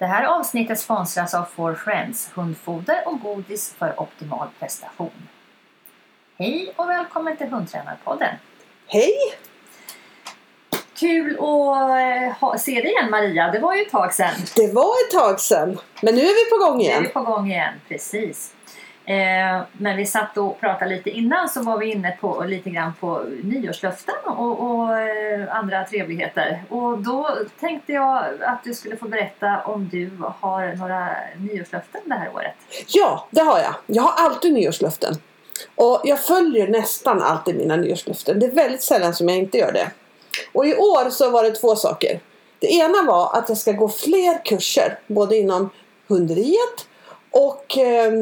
Det här avsnittet sponsras av For Friends, hundfoder och godis för optimal prestation. Hej och välkommen till Hundtränarpodden! Hej! Kul att eh, ha, se dig igen Maria, det var ju ett tag sedan. Det var ett tag sedan, men nu är vi på gång Nu är igen. vi på gång igen, precis. Eh, när vi satt och pratade lite innan så var vi inne på lite grann på nyårslöften och, och eh, andra trevligheter. Och då tänkte jag att du skulle få berätta om du har några nyårslöften det här året. Ja, det har jag. Jag har alltid nyårslöften. Och jag följer nästan alltid mina nyårslöften. Det är väldigt sällan som jag inte gör det. Och i år så var det två saker. Det ena var att jag ska gå fler kurser. Både inom hunderiet och eh,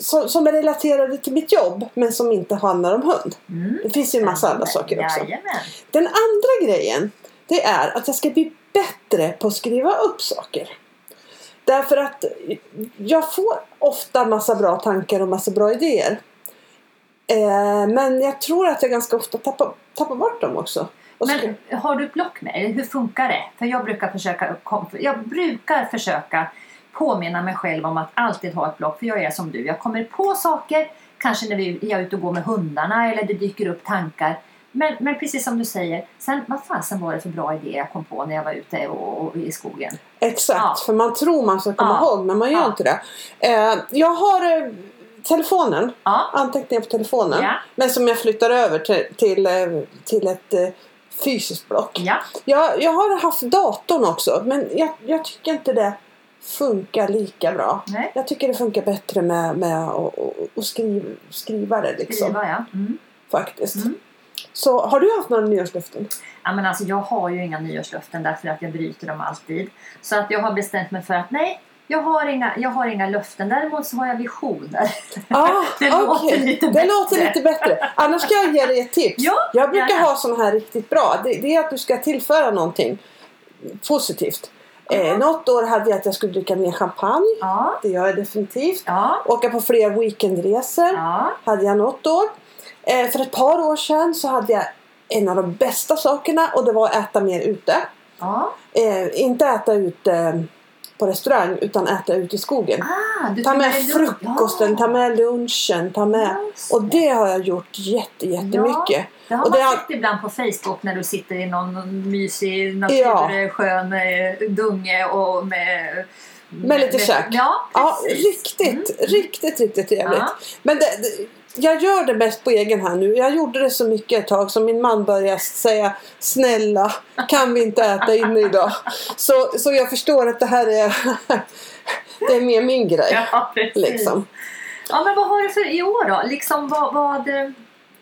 som, som är relaterade till mitt jobb. Men som inte handlar om hund. Mm. Det finns ju en massa andra saker också. Jajamän. Den andra grejen det är att jag ska bli bättre på att skriva upp saker. Därför att jag får ofta massa bra tankar och massa bra idéer. Eh, men jag tror att jag ganska ofta tappar, tappar bort dem också. Och Men har du block med dig? Hur funkar det? För jag brukar försöka, jag brukar försöka påminna mig själv om att alltid ha ett block. För jag är som du. Jag kommer på saker, kanske när vi jag är ute och går med hundarna eller det dyker upp tankar. Men, men precis som du säger, sen, vad fasen var det för bra idé jag kom på när jag var ute och, och, i skogen? Exakt, Ja. för man tror man ska komma Ja. ihåg men man gör Ja. inte det. Eh, jag har eh, telefonen, anteckningar på telefonen. Men som jag flyttar över till, till, eh, till ett eh, fysiskt block. ja. Jag, jag har haft datorn också men jag, jag tycker inte det funkar lika bra. Nej. Jag tycker det funkar bättre med, med skriv, skriva det liksom. Skriva ja. Mm. Faktiskt. Mm. Så har du haft några nyårslöften? Ja, men alltså, jag har ju inga nyårslöften därför att jag bryter dem alltid. Så att jag har bestämt mig för att nej, jag har inga, jag har inga löften. Däremot så har jag visioner. Ah, Det låter okej. lite det bättre. låter lite bättre. Annars ska jag ge dig ett tips. Ja, jag brukar gärna. ha sån här riktigt bra. Det, det är att du ska tillföra någonting positivt. Eh, något år hade jag att jag skulle dricka mer champagne. Ja, Det gör jag definitivt. ja, Åka på fler weekendresor. ja. Hade jag något år. Eh, för ett par år sedan så hade jag en av de bästa sakerna och det var att äta mer ute. ja. Eh, inte äta ute på restaurang utan äta ute i skogen. Ah, Ta med frukosten, Ja. ta med lunchen, ta med... Just Och det har jag gjort jätte, jättemycket. Det har och man det har- sett ibland på Facebook när du sitter i någon, mysig Ja. naturskön eh, dunge och med... Med lite käk. Ja, Ja, riktigt, Mm. riktigt, riktigt trevligt. Ja. Men det, det, jag gör det mest på egen hand nu. Jag gjorde det så mycket ett tag så min man började säga Snälla, kan vi inte äta inne idag? Så, så jag förstår att det här är, det är mer min grej. Ja. Liksom. Ja, men vad har du för i år då? Liksom vad... vad eh,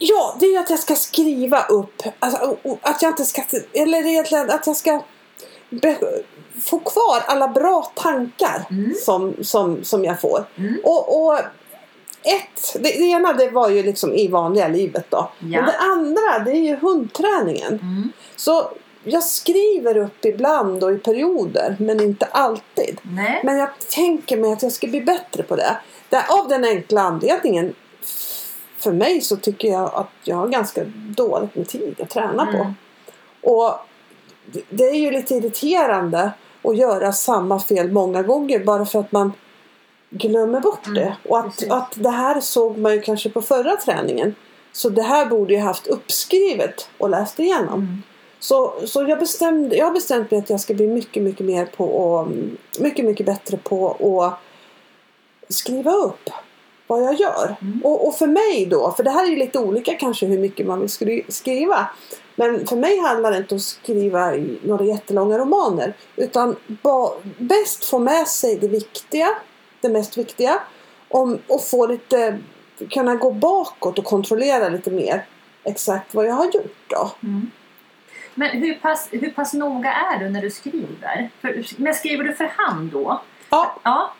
Ja, det är att jag ska skriva upp. Alltså, att jag inte ska... Eller egentligen att jag ska få kvar alla bra tankar Mm. som, som, som jag får. Mm. Och, och ett, det, ena det var ju liksom i vanliga livet då. Ja. Men det andra det är ju hundträningen. Mm. Så jag skriver upp ibland och i perioder men inte alltid. Nej. Men jag tänker mig att jag ska bli bättre på det. det av den enkla anledningen. För mig så tycker jag att jag har ganska dåligt med tid att träna på. Mm. Och det- det är ju lite irriterande att göra samma fel många gånger bara för att man glömmer bort Mm, det. Och att, precis. att det här såg man ju kanske på förra träningen. Så det här borde jag haft uppskrivet och läst igenom. Mm. Så, så jag, bestämde, jag har bestämt mig att jag ska bli mycket, mycket mer på och, mycket, mycket bättre på att skriva upp vad jag gör. Mm. Och, och för mig då, för det här är ju lite olika kanske hur mycket man vill skri- skriva. Men för mig handlar det inte om att skriva några jättelånga romaner. Utan bäst få med sig det viktiga, det mest viktiga. Om, och få lite, kunna gå bakåt och kontrollera lite mer exakt vad jag har gjort då. Mm. Men hur pass, hur pass noga är du när du skriver? För, men skriver du för hand då? Ja, Ja,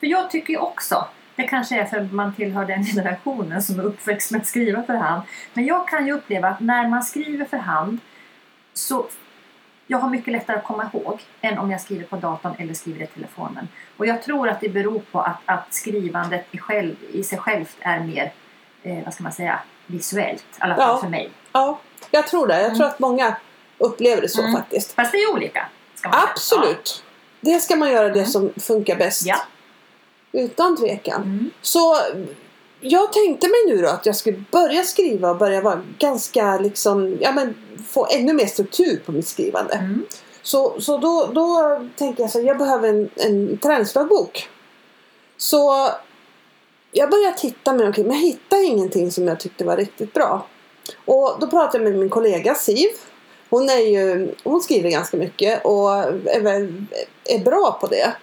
för jag tycker ju också, det kanske är för att man tillhör den generationen som är uppväxt med att skriva för hand. Men jag kan ju uppleva att när man skriver för hand så jag har mycket lättare att komma ihåg än om jag skriver på datorn eller skriver i telefonen. Och jag tror att det beror på att, att skrivandet i, själv, i sig självt är mer, eh, vad ska man säga, visuellt. I alla fall Ja. för mig. ja, jag tror det. Jag tror Mm. att många upplever det så Mm. faktiskt. Fast det är olika. Absolut. det ska man göra det Mm. som funkar bäst. Ja. Utan tvekan. Mm. Så jag tänkte mig nu då att jag skulle börja skriva och börja vara ganska liksom, ja men få ännu mer struktur på mitt skrivande. Mm. Så, så då, då tänkte jag så jag behöver en, en träningsdagbok. Så jag började titta mig omkring men jag hittade ingenting som jag tyckte var riktigt bra. Och då pratade jag med min kollega Siv. Hon, är ju, hon skriver ganska mycket och är, är bra på det.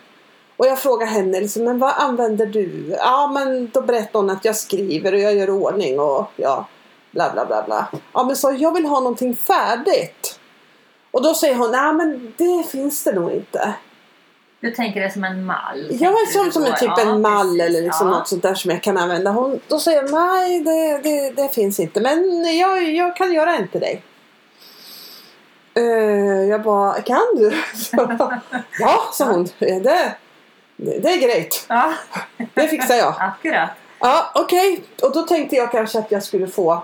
Och jag frågade henne liksom, men vad använder du? Ja men då berättade hon att jag skriver och jag gör ordning och ja bla bla bla bla. Ja men så jag vill ha någonting färdigt. Och då säger hon, nej men det finns det nog inte. Du tänker det som en mall? Ja, tänker som, som en typ Ja, en mall precis. eller liksom ja. något sånt där som jag kan använda. Hon, då säger hon, nej det, det, det finns inte. Men jag, jag kan göra en till dig. Eh, jag bara, kan du? ja, sa hon. Det, det, det är grejt. Ja, Det fixar jag. akkurat. Ja, okej. Och då tänkte jag kanske att jag skulle få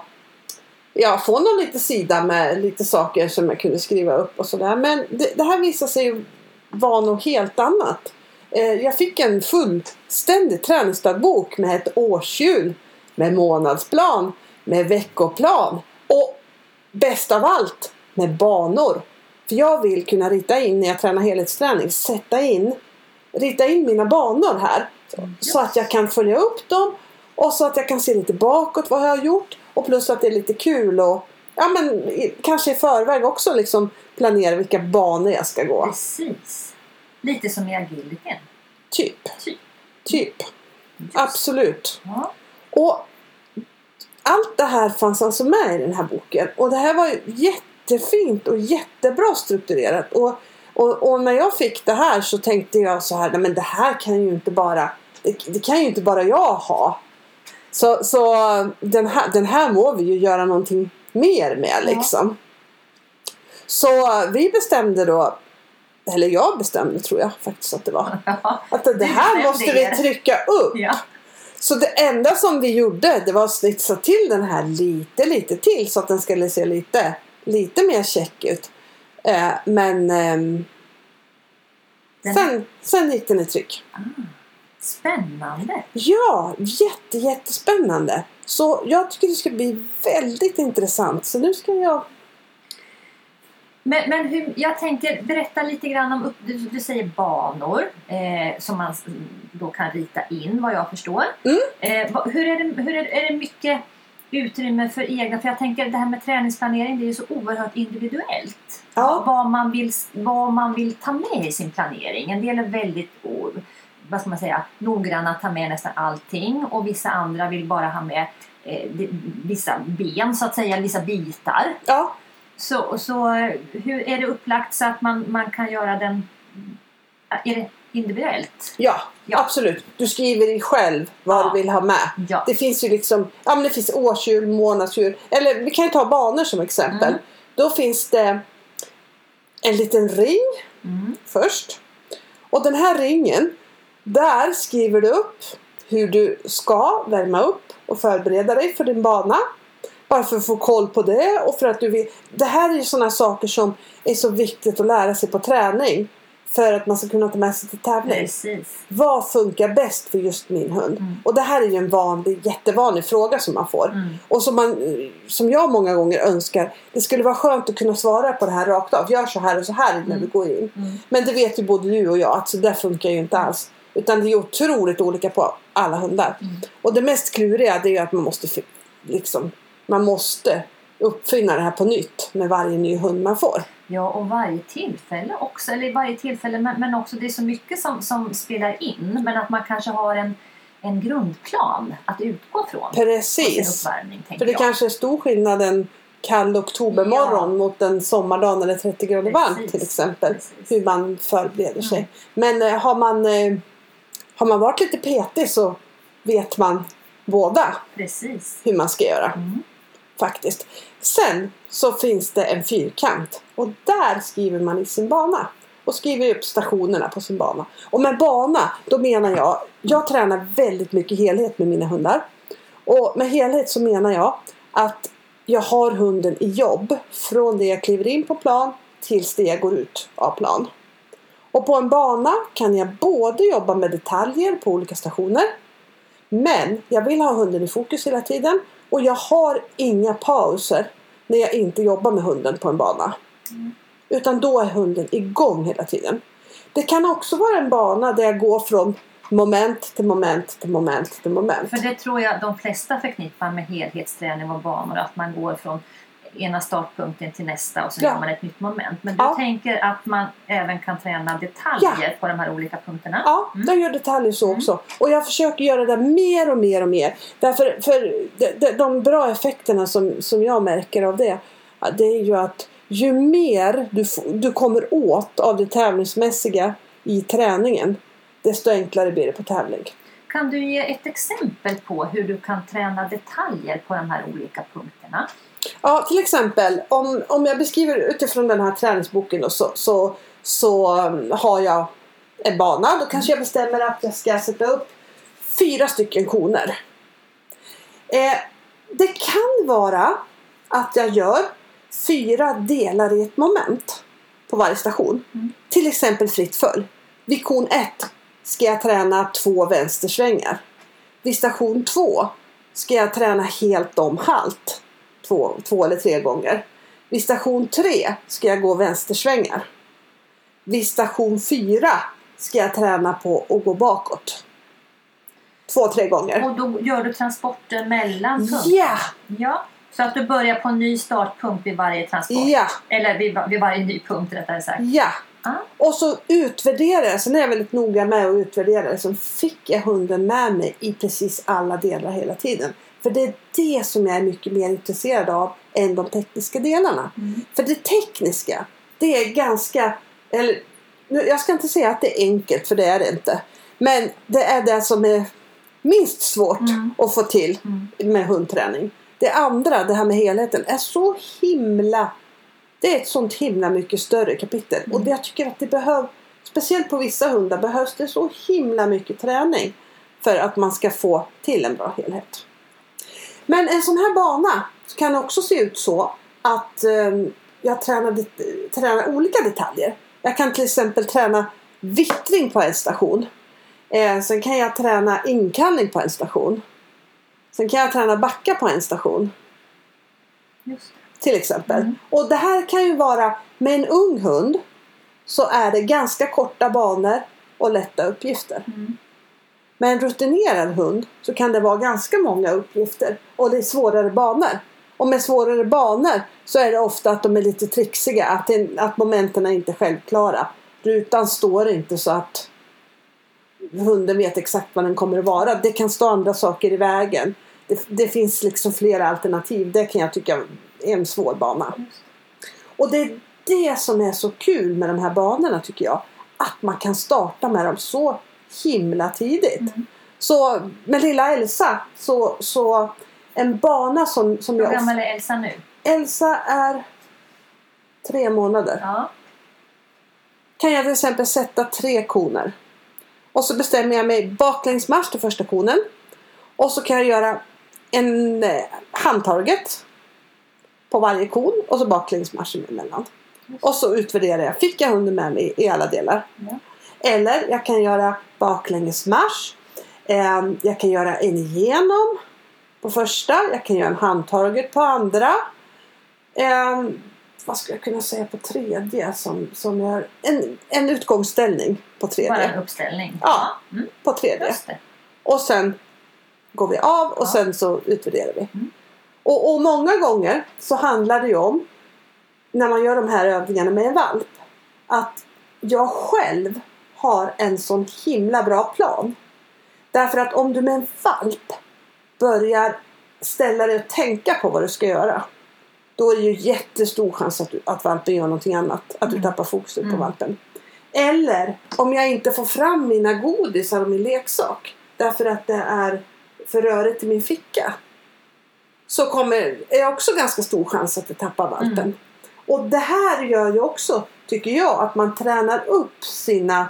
Ja, få någon liten sida med lite saker som jag kunde skriva upp och sådär. Men det, det här visade sig vara något helt annat. Eh, jag fick en fullständig träningsdagbok med ett årshjul, med månadsplan, med veckoplan och bäst av allt med banor. För jag vill kunna rita in när jag tränar helhetsträning, sätta in, rita in mina banor här. Så, så att jag kan följa upp dem och så att jag kan se lite bakåt vad jag har gjort. Och plus att det är lite kul och ja, men, kanske i förväg också liksom planera vilka banor jag ska gå. Precis. Lite som i agilityn. Typ. Typ. Typ. Just. Absolut. Ja. Och allt det här fanns alltså med i den här boken. Och det här var jättefint och jättebra strukturerat. Och, och, och när jag fick det här så tänkte jag så här, nej men det här kan ju inte bara, det, det kan ju inte bara jag ha. Så, så den, här, den här må vi ju göra någonting mer med Ja. liksom. Så vi bestämde då, eller jag bestämde tror jag faktiskt att det var. Ja. Att det här måste vi er. trycka upp. ja. Så det enda som vi gjorde det var att snitsa till den här lite, lite till så att den skulle se lite, lite mer check ut. Eh, men Den- sen, sen gick den i tryck. Spännande. Ja, jätte, jättespännande. Så jag tycker det ska bli väldigt intressant. Så nu ska jag... Men, men hur, jag tänker berätta lite grann om, du, du säger banor eh, som man då kan rita in vad jag förstår. Mm. Eh, hur är det, hur är, är det mycket utrymme för egna, för jag tänker det här med träningsplanering det är ju så oerhört individuellt. Ja. Vad, man vill, vad man vill ta med i sin planering. En del är väldigt vad ska man säga, noggranna att ta med nästan allting och vissa andra vill bara ha med eh, vissa ben så att säga, vissa bitar. Ja, Så, så hur är det upplagt så att man, man kan göra den... Är det individuellt? ja, Ja. absolut. Du skriver själv vad Ja. du vill ha med. Ja. Det finns ju liksom, ja men det finns årshjul, månadshjul. Eller vi kan ju ta banor som exempel. Mm. Då finns det en liten ring Mm. först. Och den här ringen, där skriver du upp hur du ska värma upp och förbereda dig för din bana. Bara för att få koll på det och för att du vill. Det här är ju sådana saker som är så viktigt att lära sig på träning. För att man ska kunna ta med sig till tävling. Precis. Vad funkar bäst för just min hund? Mm. Och det här är ju en vanlig, jättevanlig fråga som man får. Mm. Och som, man, som jag många gånger önskar. Det skulle vara skönt att kunna svara på det här rakt av. Gör så här och så här när Mm. du går in. Mm. Men det vet ju både du och jag att så där funkar ju inte alls. Utan det är otroligt olika på alla hundar. Mm. Och det mest kluriga det är att man måste liksom, man måste uppfinna det här på nytt med varje ny hund man får. Ja, och varje tillfälle också. Eller varje tillfälle, men, men också det är så mycket som, som spelar in. Men att man kanske har en, en grundplan att utgå från. Precis. För det jag. kanske är stor skillnad en kall oktobermorgon Ja. mot en sommardag när det är 30 grader varmt till exempel. Precis. Hur man förbereder sig. Mm. Men eh, har, man, eh, har man varit lite petig så vet man båda Precis. hur man ska göra. Mm. Faktiskt. Sen så finns det en fyrkant. Och där skriver man i sin bana. Och skriver upp stationerna på sin bana. Och med bana, då menar jag, jag tränar väldigt mycket helhet med mina hundar. Och med helhet så menar jag att jag har hunden i jobb från det jag kliver in på plan tills det jag går ut av plan. Och på en bana kan jag både jobba med detaljer på olika stationer. Men jag vill ha hunden i fokus hela tiden. Och jag har inga pauser när jag inte jobbar med hunden på en bana. Utan då är hunden igång hela tiden. Det kan också vara en bana där jag går från moment till moment till moment till moment. För det tror jag de flesta förknippar med helhetsträning och banor. Att man går från ena startpunkten till nästa och sen Ja. gör man ett nytt moment. Men du Ja. tänker att man även kan träna detaljer på de här olika punkterna? Ja, jag gör detaljer så också. Och jag försöker göra det mer och mer och mer. Därför för de, de, de bra effekterna som, som jag märker av det. ja, Det är ju att ju mer du, du kommer åt av det tävlingsmässiga i träningen. Desto enklare blir det på tävling. Kan du ge ett exempel på hur du kan träna detaljer på de här olika punkterna? Ja, till exempel om, om jag beskriver utifrån den här träningsboken då, så, så, så um, har jag en bana. Då kanske jag bestämmer att jag ska sätta upp fyra stycken koner. Eh, det kan vara att jag gör fyra delar i ett moment på varje station. Mm. Till exempel fritt följ. Vid kon 1 ska jag träna två vänstersvängar. Vid station 2 ska jag träna helt om halt två, två eller tre gånger. Vid station 3 ska jag gå vänstersvängar. Vid station 4 ska jag träna på att gå bakåt. Två, tre gånger. Och då gör du transporter mellan punkter? Ja! Ja, så att du börjar på en ny startpunkt vid varje transport? Ja! Eller vid, vid varje ny punkt rättare sagt. Ja! Ah. Och så utvärderar jag. Sen är jag väldigt noga med att utvärdera. det. Så fick jag hunden med mig i precis alla delar hela tiden. För det är det som jag är mycket mer intresserad av än de tekniska delarna. Mm. För det tekniska, det är ganska... Eller, jag ska inte säga att det är enkelt, för det är det inte. Men det är det som är minst svårt Mm. att få till Mm. med hundträning. Det andra, det här med helheten, är så himla... Det är ett sånt himla mycket större kapitel. Och det jag tycker att det behövs, speciellt på vissa hundar, behövs det så himla mycket träning för att man ska få till en bra helhet. Men en sån här bana kan också se ut så att eh, jag tränar, tränar olika detaljer. Jag kan till exempel träna vittring på en station. Eh, sen kan jag träna inkallning på en station. Sen kan jag träna backa på en station. Till exempel. Mm. Och det här kan ju vara med en ung hund så är det ganska korta banor och lätta uppgifter. Mm. Med en rutinerad hund så kan det vara ganska många uppgifter och det är svårare banor. Och med svårare banor så är det ofta att de är lite trixiga, att, det, att momenten är inte självklara. Rutan står inte så att hunden vet exakt vad den kommer att vara. Det kan stå andra saker i vägen. Det, det finns liksom flera alternativ. Det kan jag tycka är en svår bana. Och det är det som är så kul med de här banorna tycker jag. Att man kan starta med dem så himla tidigt. Mm. Så med lilla Elsa så, så en bana som, som Hur jag... gammal är Elsa nu? Elsa är tre månader. Ja. Kan jag till exempel sätta tre koner. Och så bestämmer jag mig baklängesmarsch till första konen. Och så kan jag göra en eh, handtarget på varje kon och så baklängesmarsch emellan. Och så utvärderar jag. Fick jag hunden med mig i alla delar? Ja. Eller jag kan göra baklängesmarsch. Eh, jag kan göra en igenom på första. Jag kan göra en handtaget på andra. Eh, vad skulle jag kunna säga på tredje? Som, som gör en, en utgångsställning på tredje. Bara en uppställning? Ja. Mm. På tredje. Och sen går vi av och Ja. sen så utvärderar vi. Mm. Och, och många gånger så handlar det ju om när man gör de här övningarna med en valp. Att jag själv har en sån himla bra plan. Därför att om du med en valp börjar ställa dig och tänka på vad du ska göra. Då är det ju jättestor chans att, du, att valpen gör någonting annat. Att du Mm. tappar fokuset på Mm. valpen. Eller om jag inte får fram mina godisar och min leksak. Därför att det är för rörigt i min ficka. Så kommer, är det också ganska stor chans att jag tappar valpen. Mm. Och det här gör ju också, tycker jag, att man tränar upp sina,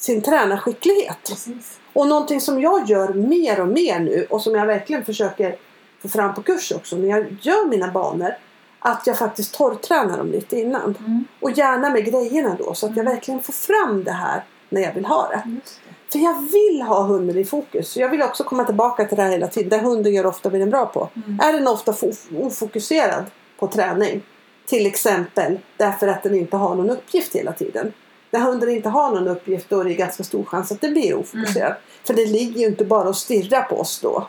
sin tränarskicklighet. Precis. Och någonting som jag gör mer och mer nu och som jag verkligen försöker få fram på kurs också när jag gör mina banor att jag faktiskt torrtränar dem lite innan. Mm. Och gärna med grejerna då så att jag Mm. verkligen får fram det här när jag vill ha det. Just det. För jag vill ha hunden i fokus. Jag vill också komma tillbaka till det här hela tiden. Det hunden gör ofta blir den bra på. Mm. Är den ofta fo- ofokuserad på träning. Till exempel därför att den inte har någon uppgift hela tiden. När hunden inte har någon uppgift då är det ganska stor chans att den blir ofokuserad. För det ligger ju inte bara och stirra på oss då.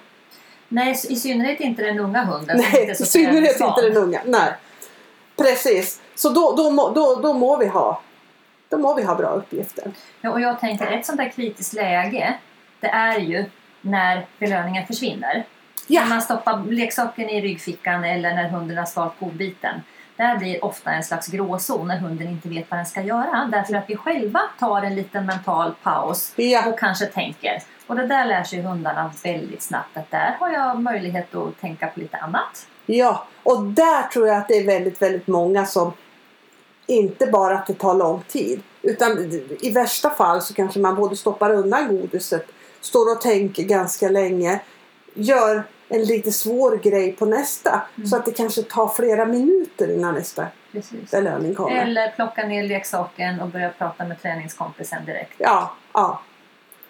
Nej, i synnerhet inte den unga hunden. Nej, inte i synnerhet inte den unga. Nej. Precis. Så då, då, må- då, då må vi ha då må vi ha bra uppgifter. Ja, och jag tänker ett sånt där kritiskt läge det är ju när belöningen försvinner. Ja. När man stoppar leksaken i ryggfickan eller när hunden har svalt godbiten. Där blir ofta en slags gråzon när hunden inte vet vad den ska göra. Därför att vi själva tar en liten mental paus Ja. och kanske tänker. Och det där lär sig hundarna väldigt snabbt att där har jag möjlighet att tänka på lite annat. Ja, och där tror jag att det är väldigt, väldigt många som inte bara att det tar lång tid. Utan i värsta fall så kanske man både stoppar undan godiset, står och tänker ganska länge, gör en lite svår grej på nästa. Mm. Så att det kanske tar flera minuter innan nästa Precis. belöning kommer. Eller plocka ner leksaken och börja prata med träningskompisen direkt. Ja, ja.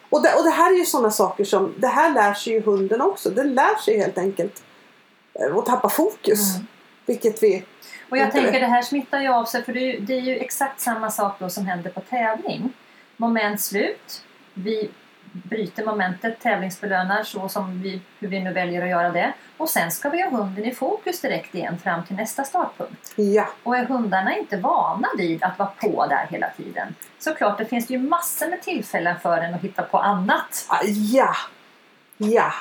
Och det, och det här är ju sådana saker som, det här lär sig ju hunden också. Den lär sig helt enkelt eh, att tappa fokus. Mm. Vilket vi Och jag tänker det här smittar ju av sig för det är, ju, det är ju exakt samma sak då som händer på tävling. Moment slut. Vi bryter momentet, tävlingsbelönar så som vi, hur vi nu väljer att göra det. Och sen ska vi ha hunden i fokus direkt igen fram till nästa startpunkt. Ja, Och är hundarna inte vana vid att vara på där hela tiden så klart det finns ju massor med tillfällen för en att hitta på annat. Ah, ja, ja.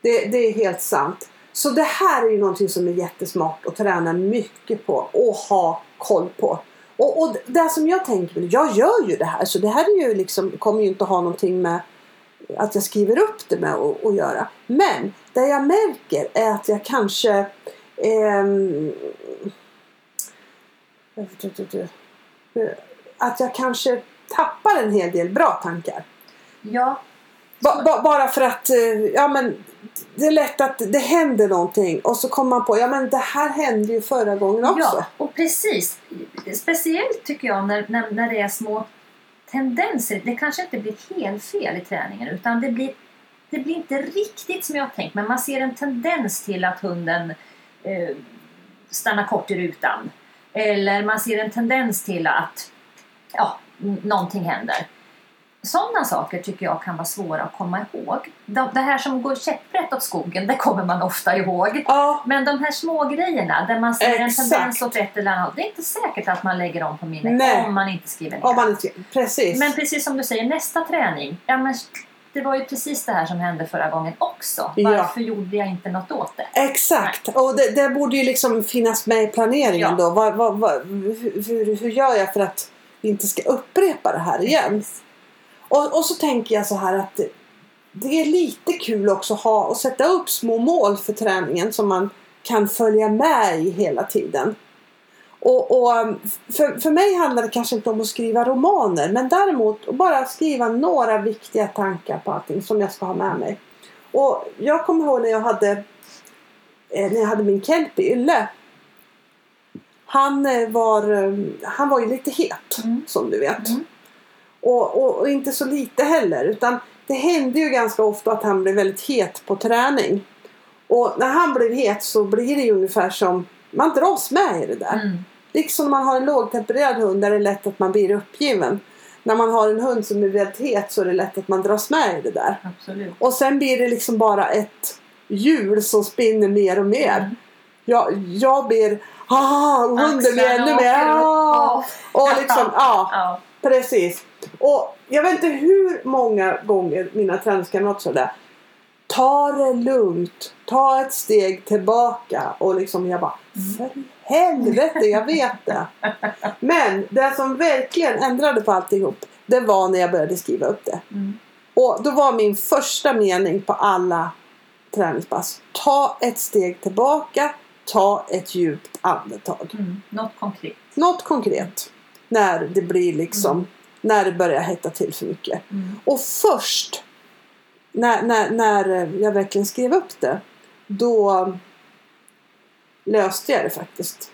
Det, det är helt sant. Så det här är ju någonting som är jättesmart att träna mycket på och ha koll på. Och, och det som jag tänker, jag gör ju det här så det här är ju liksom, kommer ju inte ha någonting med att jag skriver upp det med att, göra. Men det jag märker är att jag kanske ehm, att jag kanske tappar en hel del bra tankar. Ja, Ba, ba, bara för att eh, ja, men, det är lätt att det händer någonting och så kommer man på ja men det här hände ju förra gången också. Ja, och precis. Speciellt tycker jag när, när, när det är små tendenser. Det kanske inte blir helt fel i träningen utan det blir, det blir inte riktigt som jag har tänkt. Men man ser en tendens till att hunden eh, stannar kort i rutan. Eller man ser en tendens till att ja, någonting händer. Sådana saker tycker jag kan vara svåra att komma ihåg. De, det här som går käpprätt åt skogen, det kommer man ofta ihåg. Ja, Men de här små grejerna där man ser en Exakt. tendens åt ett eller annat. Det är inte säkert att man lägger dem på minnet Nej. om man inte skriver ner. om man inte, precis. Men precis som du säger, nästa träning. Ja, men det var ju precis det här som hände förra gången också. Ja. Varför gjorde jag inte något åt det? Exakt, och det, det borde ju liksom finnas med i planeringen Ja. då. Vad, vad, vad, hur, hur, gör jag för att vi inte ska upprepa det här igen? Och, och så tänker jag så här att det, är lite kul också att ha och sätta upp små mål för träningen som man kan följa med i hela tiden. Och, och um, för, för mig handlar det kanske inte om att skriva romaner men däremot att bara skriva några viktiga tankar på allting som jag ska ha med mig. Och jag kommer ihåg när jag hade eh, när jag hade min kelpie Ylle. Han eh, var, eh, han var ju lite het Mm. som du vet. Mm. Och, och, och inte så lite heller. Utan det hände ju ganska ofta att han blev väldigt het på träning. Och när han blev het så blir det ju ungefär som man dras med i det där. Mm. Liksom man har en lågtempererad hund där det är lätt att man blir uppgiven. När man har en hund som är väldigt het så är det lätt att man dras med i det där. Absolut. Och sen blir det liksom bara ett hjul som spinner mer och mer. Mm. Jag, jag blir ah, hunden blir ännu mer ah. och- liksom. Ja. Precis. Och jag vet inte hur många gånger mina träningskamrater sa det. Ta det lugnt. Ta ett steg tillbaka. Och liksom jag bara, för helvete, jag vet det. Men det som verkligen ändrade på alltihop. Det var när jag började skriva upp det. Mm. Och då var min första mening på alla träningspass. Ta ett steg tillbaka. Ta ett djupt andetag. Mm. Något konkret. Något konkret. När det blir liksom, när det börjar hetta till för mycket. Mm. Och först när, när, när jag verkligen skrev upp det. Då, löste jag det faktiskt.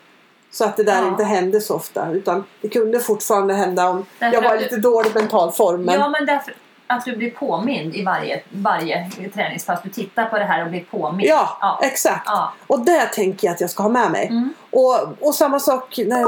Så att det där Ja. inte hände så ofta. Utan det kunde fortfarande hända om Därför jag var i du- lite dålig mental form. Men Ja, men därför att du blir påmind i varje, varje träningspass. Du tittar på det här och blir påmind. ja, ja. exakt. ja. Och det tänker jag att jag ska ha med mig. Mm. Och, och samma sak när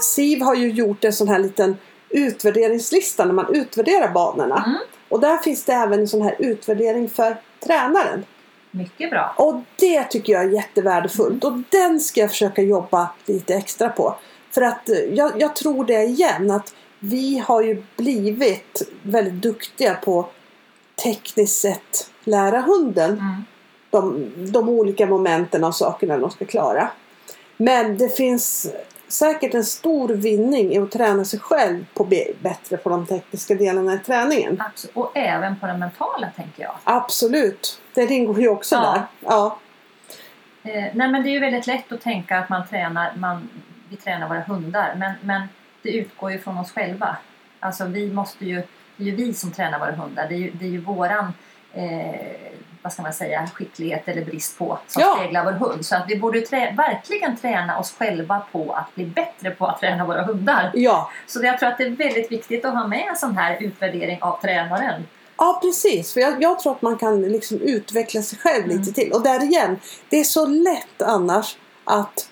Siv har ju gjort en sån här liten utvärderingslista när man utvärderar banorna. Mm. Och där finns det även en sån här utvärdering för tränaren. Mycket bra. Och det tycker jag är jättevärdefullt. Och den ska jag försöka jobba lite extra på. För att eh, jag, jag tror det igen att vi har ju blivit väldigt duktiga på tekniskt sett lära hunden Mm. de, de olika momenten och sakerna de ska klara. Men det finns säkert en stor vinning i att träna sig själv på bättre på de tekniska delarna i träningen. Absolut. Och även på det mentala tänker jag. Absolut. Det ingår ju också Ja. där. Ja. Eh, nej men det är ju väldigt lätt att tänka att man tränar, man, vi tränar våra hundar. Men, men det utgår ju från oss själva. Alltså vi måste ju, det är ju vi som tränar våra hundar. Det är ju, det är ju våran eh, vad ska man säga, skicklighet eller brist på som Ja. speglar vår hund. Så att vi borde trä, verkligen träna oss själva på att bli bättre på att träna våra hundar. Ja. Så jag tror att det är väldigt viktigt att ha med en sån här utvärdering av tränaren. Ja, precis. För jag, jag tror att man kan liksom utveckla sig själv lite till. Och där igen, det är så lätt annars att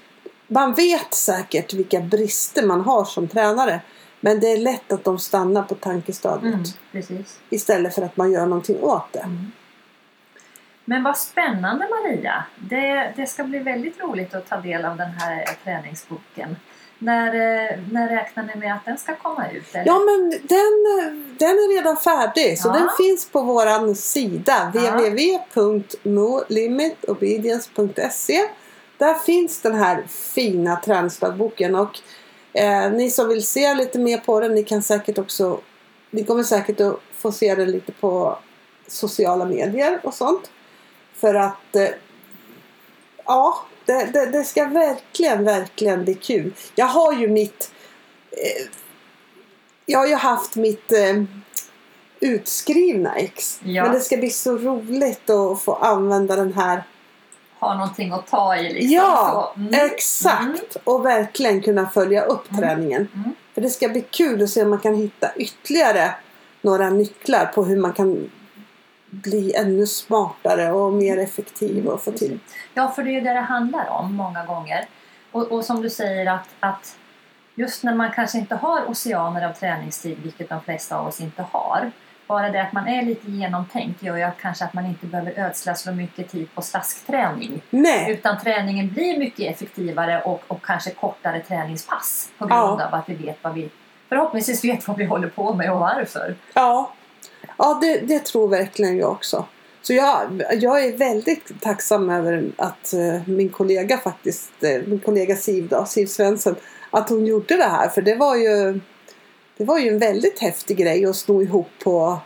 man vet säkert vilka brister man har som tränare. Men det är lätt att de stannar på tankestadiet. precis. Istället för att man gör någonting åt det. Men vad spännande Maria! Det, det ska bli väldigt roligt att ta del av den här träningsboken. När, eh, när räknar ni med att den ska komma ut? Eller? Ja men den, den är redan färdig. Så Ja. den finns på våran sida. Ja. www.nolimitoobedience.se Där finns den här fina träningsdagboken. Och eh, ni som vill se lite mer på den. Ni kan säkert också Ni kommer säkert att få se den lite på sociala medier och sånt. För att eh, Ja, det, det, det ska verkligen, verkligen bli kul. Jag har ju mitt eh, jag har ju haft mitt eh, utskrivna ex. Ja. Men det ska bli så roligt att få använda den här. Ha någonting att ta i liksom. ja, Så, mm. exakt! Och verkligen kunna följa upp Mm. träningen. Mm. För det ska bli kul att se om man kan hitta ytterligare några nycklar på hur man kan bli ännu smartare och mer effektiv och få till. Ja, för det är ju det det handlar om många gånger. Och, och som du säger att, att just när man kanske inte har oceaner av träningstid, vilket de flesta av oss inte har. Bara det att man är lite genomtänkt gör ju att kanske att man inte behöver ödsla så mycket tid på slaskträning. Nej, Utan träningen blir mycket effektivare och, och kanske kortare träningspass. På grund Ja. av att vi vet vad vi förhoppningsvis vet vad vi håller på med och varför. Ja, ja det, det tror verkligen jag också. Så jag, jag är väldigt tacksam över att eh, min kollega faktiskt, eh, min kollega Siv då, Siv Svensson, att hon gjorde det här. För det var ju, det var ju en väldigt häftig grej att sno ihop på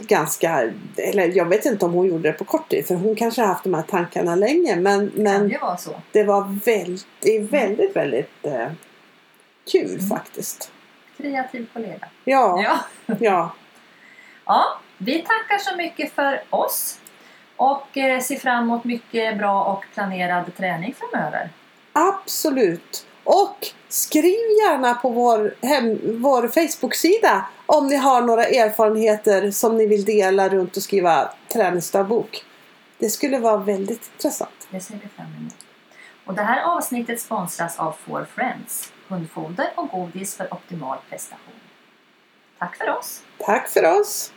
ganska, eller jag vet inte om hon gjorde det på kort tid för hon kanske har haft de här tankarna länge men, men det vara så? det var väldigt, väldigt, väldigt eh, kul Mm. faktiskt. Kreativ kollega. Ja, Ja. ja. Ja, vi tackar så mycket för oss och eh, ser fram emot mycket bra och planerad träning framöver. Absolut. Och skriv gärna på vår, hem, vår Facebook-sida om ni har några erfarenheter som ni vill dela runt och skriva träningsdagbok. Det skulle vara väldigt intressant. Det ser vi fram emot. Och det här avsnittet sponsras av Four Friends, hundfoder och godis för optimal prestation. Tack för oss! Tack för oss!